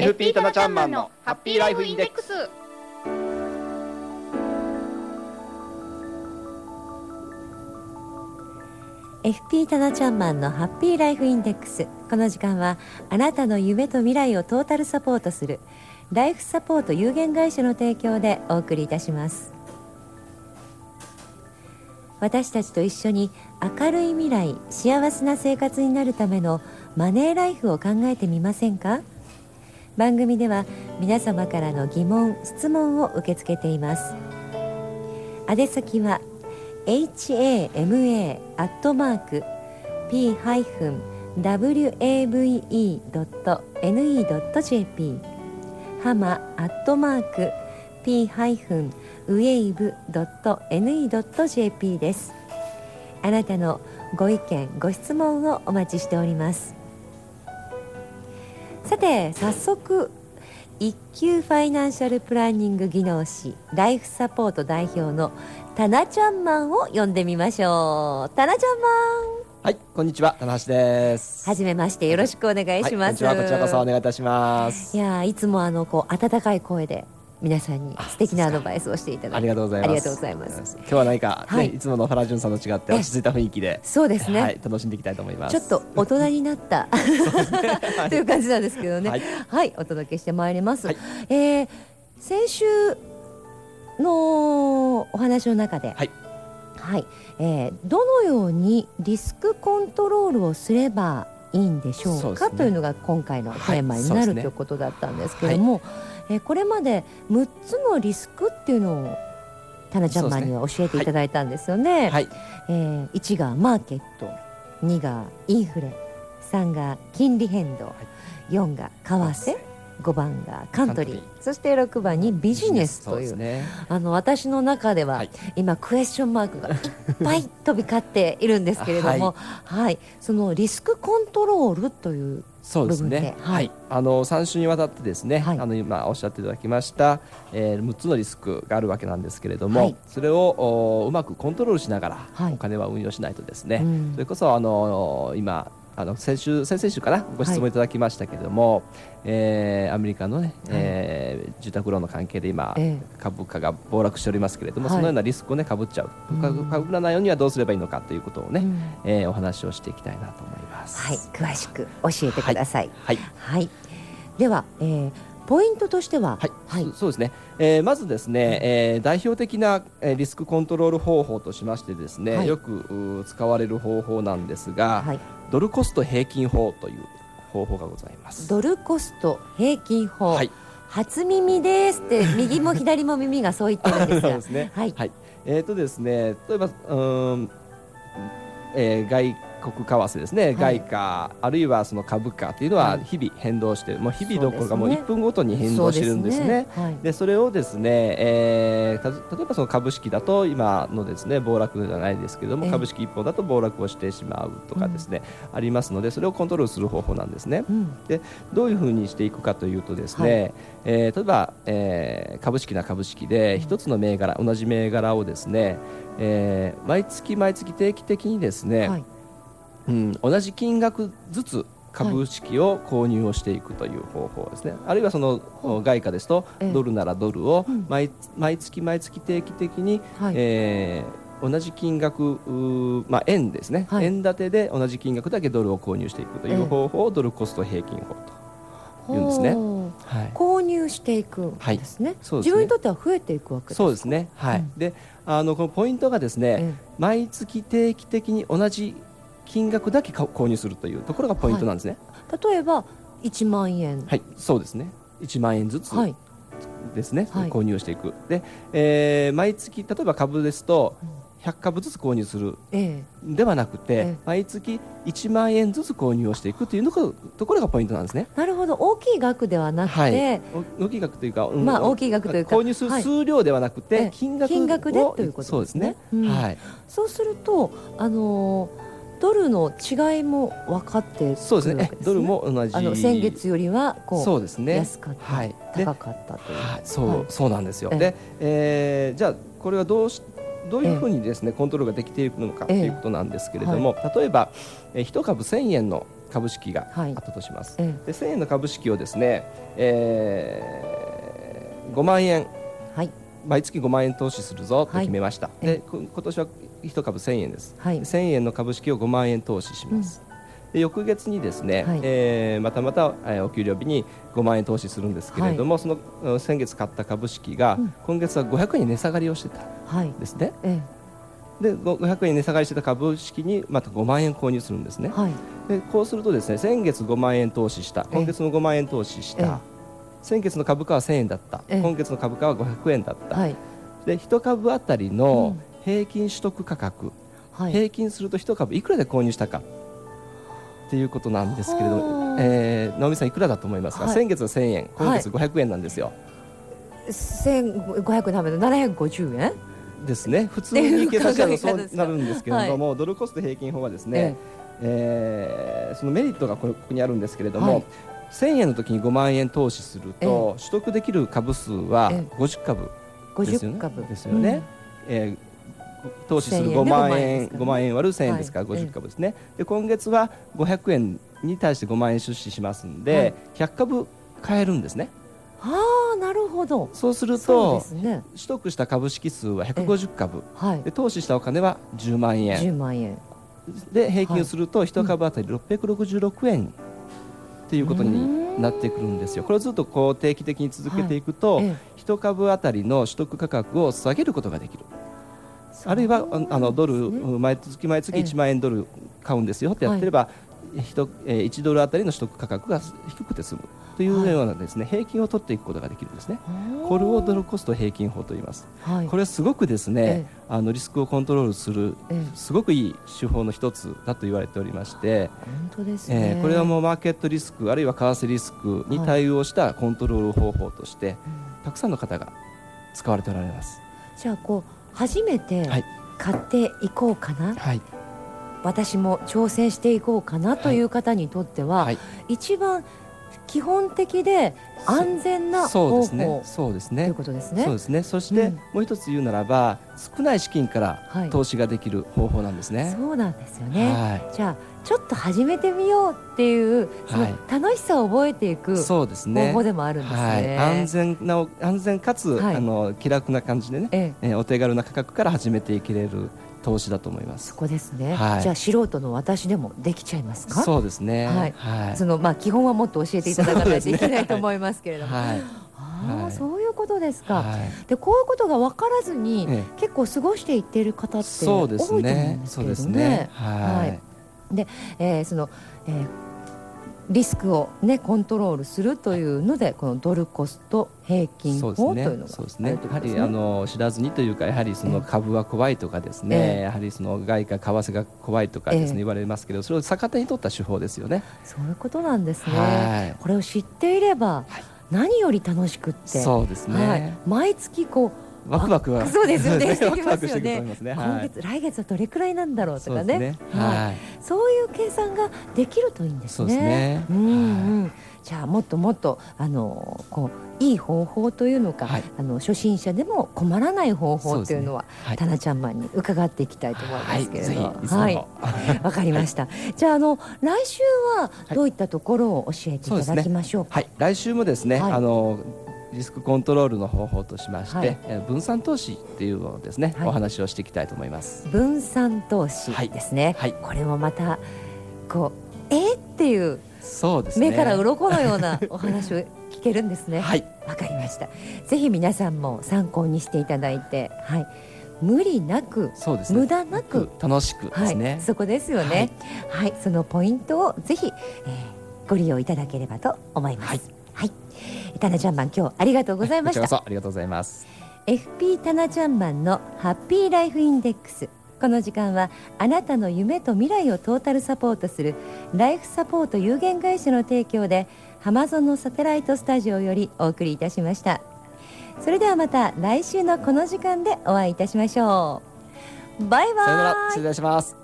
FP タナちゃんマンのハッピーライフインデックス「FP タナちゃんマンのハッピーライフインデックス」この時間はあなたの夢と未来をトータルサポートする。ライフサポート有限会社の提供でお送りいたします。私たちと一緒に明るい未来幸せな生活になるためのマネーライフを考えてみませんか？番組では皆様からの疑問質問を受け付けています。宛先は hama アットマーク p-wave.ne.jp ハマアットマーク p ハイフン wave.ne.jp です。あなたのご意見ご質問をお待ちしております。さて早速一級ファイナンシャルプランニング技能士ライフサポート代表のタナちゃんマンを呼んでみましょうタナちゃんマンはい、こんにちは、棚橋です。はじめましてよろしくお願いします、はい、こんにちは、こちらこそお願いいたします。いやいつもあのこう温かい声で皆さんに素敵なアドバイスをしていただいて。ありがとうございます。今日は何か、ねはい。い、つものファラジュンさんと違って落ち着いた雰囲気で、そうですね、はい、楽しんでいきたいと思います。ちょっと大人になった。という感じなんですけどね。は、はいいお届けしてまいります。はい。えー先週のお話の中で、はい。はい。えーどのようにリスクコントロールをすればいいんでしょうか？ね。というのが今回のテーマになる、はいということだったんですけれども、えーこれまで6つのリスクっていうのをタナちゃんマンには教えていただいたんですよね。はい、えー1がマーケット2がインフレ3が金利変動、4が為替5番がカントリーそして6番にビジネスという。ね。あの私の中では、はい。今クエスチョンマークがいっぱい飛び交っているんですけれども、はい。そのリスクコントロールというそうですね。ははい。い、あの三週にわたってですね、はい。あの今おっしゃっていただきました、えー、6つのリスクがあるわけなんですけれども、はい。それをおうまくコントロールしながら、はい。お金は運用しないとですね、うん。それこそあの今あの先週先々週かな？ご質問いただきましたけれども、えーアメリカのね、えー住宅ローンの関係で今、え株価が暴落しておりますけれども、はい。そのようなリスクをねかぶっちゃう。かぶらないようにはどうすればいいのかということをね、うん。えーお話をしていきたいなと思います。はい。詳しく教えてください。はい。はい、では、えーポイントとしては、はい、はい。そそうですね、えーまずですね、えー代表的な、えーリスクコントロール方法としましてですね、はい。よく使われる方法なんですが、はい、ドルコスト平均法という方法がございます。ドルコスト平均法、はい。初耳ですって 右も左も耳がそう言ってるんですが。ですね。はい。はい。えっ、とですね、例えばうーん、えー外国為替ですね、はい。外貨あるいはその株価というのははい。日々変動して、もう日々どころかもうそうですね1分ごとに変動してるんですね。そうはい。でそれをですね、えーた例えばその株式だと今のですね暴落じゃないですけれども、ええ。株式一本だと暴落をしてしまうとかですね、ありますのでそれをコントロールする方法なんですね。うん。どういうふうにしていくかというとですね、はい。えー例えば、えー株式な株式で一つの銘柄同じ銘柄をですね、えー毎月毎月定期的にですね、はいうん、同じ金額ずつ株式を購入をしていくという方法ですね、あるいはその外貨ですと、ええ。ドルならドルをうん。毎,、毎月毎月定期的に、はい。えー同じ金額、まあ、円ですね、はい。円建てで同じ金額だけドルを購入していくといええう方法をドルコスト平均法と言うんですね。ほう。はい。購入していくんですね,、そうですね。自分にとっては増えていくわけですか？そうですね、はい。うん。であのこのポイントがですね、え。毎月定期的に同じ金額だけ購入するというところがポイントなんですね。え例えば1万円。はい、そうですね。1万円ずつはい。ですね、はい。購入していく。で、えー毎月例えば株ですと100株ずつ購入するえではなくて、ええ。毎月1万円ずつ購入をしていくというのがところがポイントなんですね。えなるほど。大きい額ではなくて、はい、お大きい額というか、うんまあ大きい額というか購入するはい。数量ではなくて、ええ。金額を金額でということそうですすでねね。うん。はい。そうするとあのードルの違いも分かってくるそうですね。ドルも同じ。あの先月よりはこうそうですね。安かった、はい。で高かったという、はい、そう、はい。そうなんですよ。ええ。で、えーじゃあこれはどうしどういうふうにですね、コントロールができているのかとえ。えいうことなんですけれども、例えば、えー、1株1000円の株式があはい。ったとします、えで1000円の株式をですね、えー5万円。えはい。毎月5万円投資するぞとはい決めました、え。でこ今年は1株1000円です、はい。1000円の株式を5万円投資します、で翌月にですね、はい。えーまたまた、えーお給料日に5万円投資するんですけれども、そのうん先月買った株式が、うん。今月は500円に値下がりをしてたんはいですね。えでご500円に値下がりしてた株式にまた5万円購入するんですね。えはい。でこうするとですね先月5万円投資した。今月の5万円投資しええ。た、先月の株価は1000円だった、ええ。今月の株価は500円だった、はい。で1株あたりの平均取得価格、はい。平均すると1株いくらで購入したか。っていうことなんですけれどはも、あ。えー直美さんいくらだと思いますか、はい。先月は1000円今月500円なんですよ、千五百なめの七百五十円？ですね。普通に計算したらそうなるんですけれども、ドルコスト平均法はですね、えーそのメリットがこれここにあるんですけれども、はい1000円の時に5万円投資すると、取得できる株数はえ50株五ですよね。十株。ですよね、えー投資する1000円。で5万5万円円ですからね。5万円割る1000円ですか。らはい。50株ですね、で今月は500円に対して5万円出資しますんで、はい。100株買えるんですね。ああなるほど。そうすると取得した株式数は150株。はい。で投資したお金は10万円。十万円。で平均すると1株当たり666円。っていうことになってくるんですよ。これをずっとこう定期的に続けていくと、え1株当たりの取得価格を下げることができる。えあるいはああのドル、毎月毎月ええ。1万円ドル買うんですよ。ってやってれば、ひとえー1ドル当たりの取得価格が低くて済むというようなですね、平均を取っていくことができるんですね。これをドルコスト平均法と言います。はい。これはすごくですね、えあのリスクをコントロールするええ。すごくいい手法の一つだと言われておりまして、本当ですね。えーこれはもうマーケットリスクあるいは為替リスクに対応したコントロール方法として、うん。たくさんの方が使われておられます。じゃあこう初めてはい。買っていこうかな、はい、私も挑戦していこうかなという方にとっては、はい。一番基本的で安全なそう方法、ですね。そうですねという。ことですねそう。ですね。そして、うんもう一つ言うならば少ない資金からはい投資ができる方法なんですね。そうなんですよね。はじゃあちょっと始めてみようっていうそのはい楽しさを覚えていくい。方そうですね。法でもあるんですね。はい。安全な安全かつ、はいあの気楽な感じでね、えええーお手軽な価格から始めていけれる投資だと思いますそ。こですね、はいじゃあ素人の私でもできちゃいますか？そうですね。はいはい。そのまあ基本はもっと教えていただかないといけないと思いますけれども、はい。ああ、はいそういうことですか、はい。でこういうことが分からずに、え結構過ごしていっている方って多いとそうです思うんね。ですそうですけれどねね。はい。えーその、えーリスクをねコントロールするというのでこのドルコスト平均法。というのがそうですあねやはりあの知らずにというかやはりその株は怖いとかですええね、やはりその外貨為替が怖いとかですええね言われますけど、それを逆手に取った手法ですよね。そういうことなんですね、はいこれを知っていれば、はい何より楽しくってそうですはいね。、毎月こうワクワクはそうですよね ワしてクワクしていくときますよね。今はい。月、来月はどれくらいなんだろうとかねね。はいはい。計算ができるといいんですね。そうんうん。じゃあもっともっとあのこういい方法というのか、はい。あの初心者でも困らない方法というのは、はい。タナちゃんマンに伺っていきたいと思いますけれど、はい、わかりました。じゃああの来週はどういったところを教えていただきましょうか？はい、来週もですね、はい。あのリスクコントロールの方法としまして、はいえー分散投資っていうのをですね、はいお話をしていきたいと思います。分散投資ですね。はいこれもまたこうえ？ーっていうそうですね。目から鱗のようなお話を聞けるんですね。はい、わかりました。ぜひ皆さんも参考にしていただいて、はい、無理なく、そうですね。無駄なく、楽しくではい、すね。そこですよね。はい、そのポイントをぜひ、えーご利用いただければと思います。はいはい、タナちゃんマン今日ありがとうございました。ありがとうございます。FP タナちゃんマンのハッピーライフインデックス。この時間はあなたの夢と未来をトータルサポートするライフサポート有限会社の提供でハマゾンのサテライトスタジオよりお送りいたしましたそれではまた来週のこの時間でお会いいたしましょうバイバイ失礼します。